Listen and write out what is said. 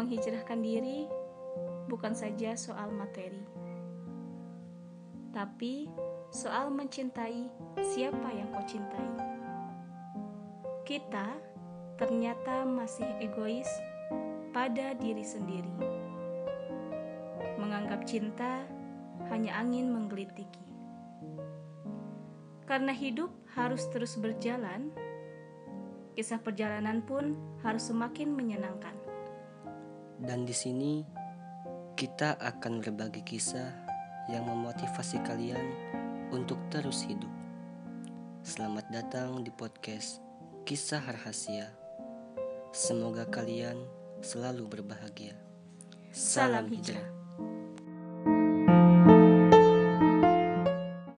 menghijrahkan diri bukan saja soal materi, tapi soal mencintai siapa yang kau cintai. Kita ternyata masih egois pada diri sendiri, menganggap cinta hanya angin menggelitiki. Karena hidup harus terus berjalan, kisah perjalanan pun harus semakin menyenangkan. Dan di sini kita akan berbagi kisah yang memotivasi kalian untuk terus hidup. Selamat datang di podcast Kisah Rahasia. Semoga kalian selalu berbahagia. Salam hijrah.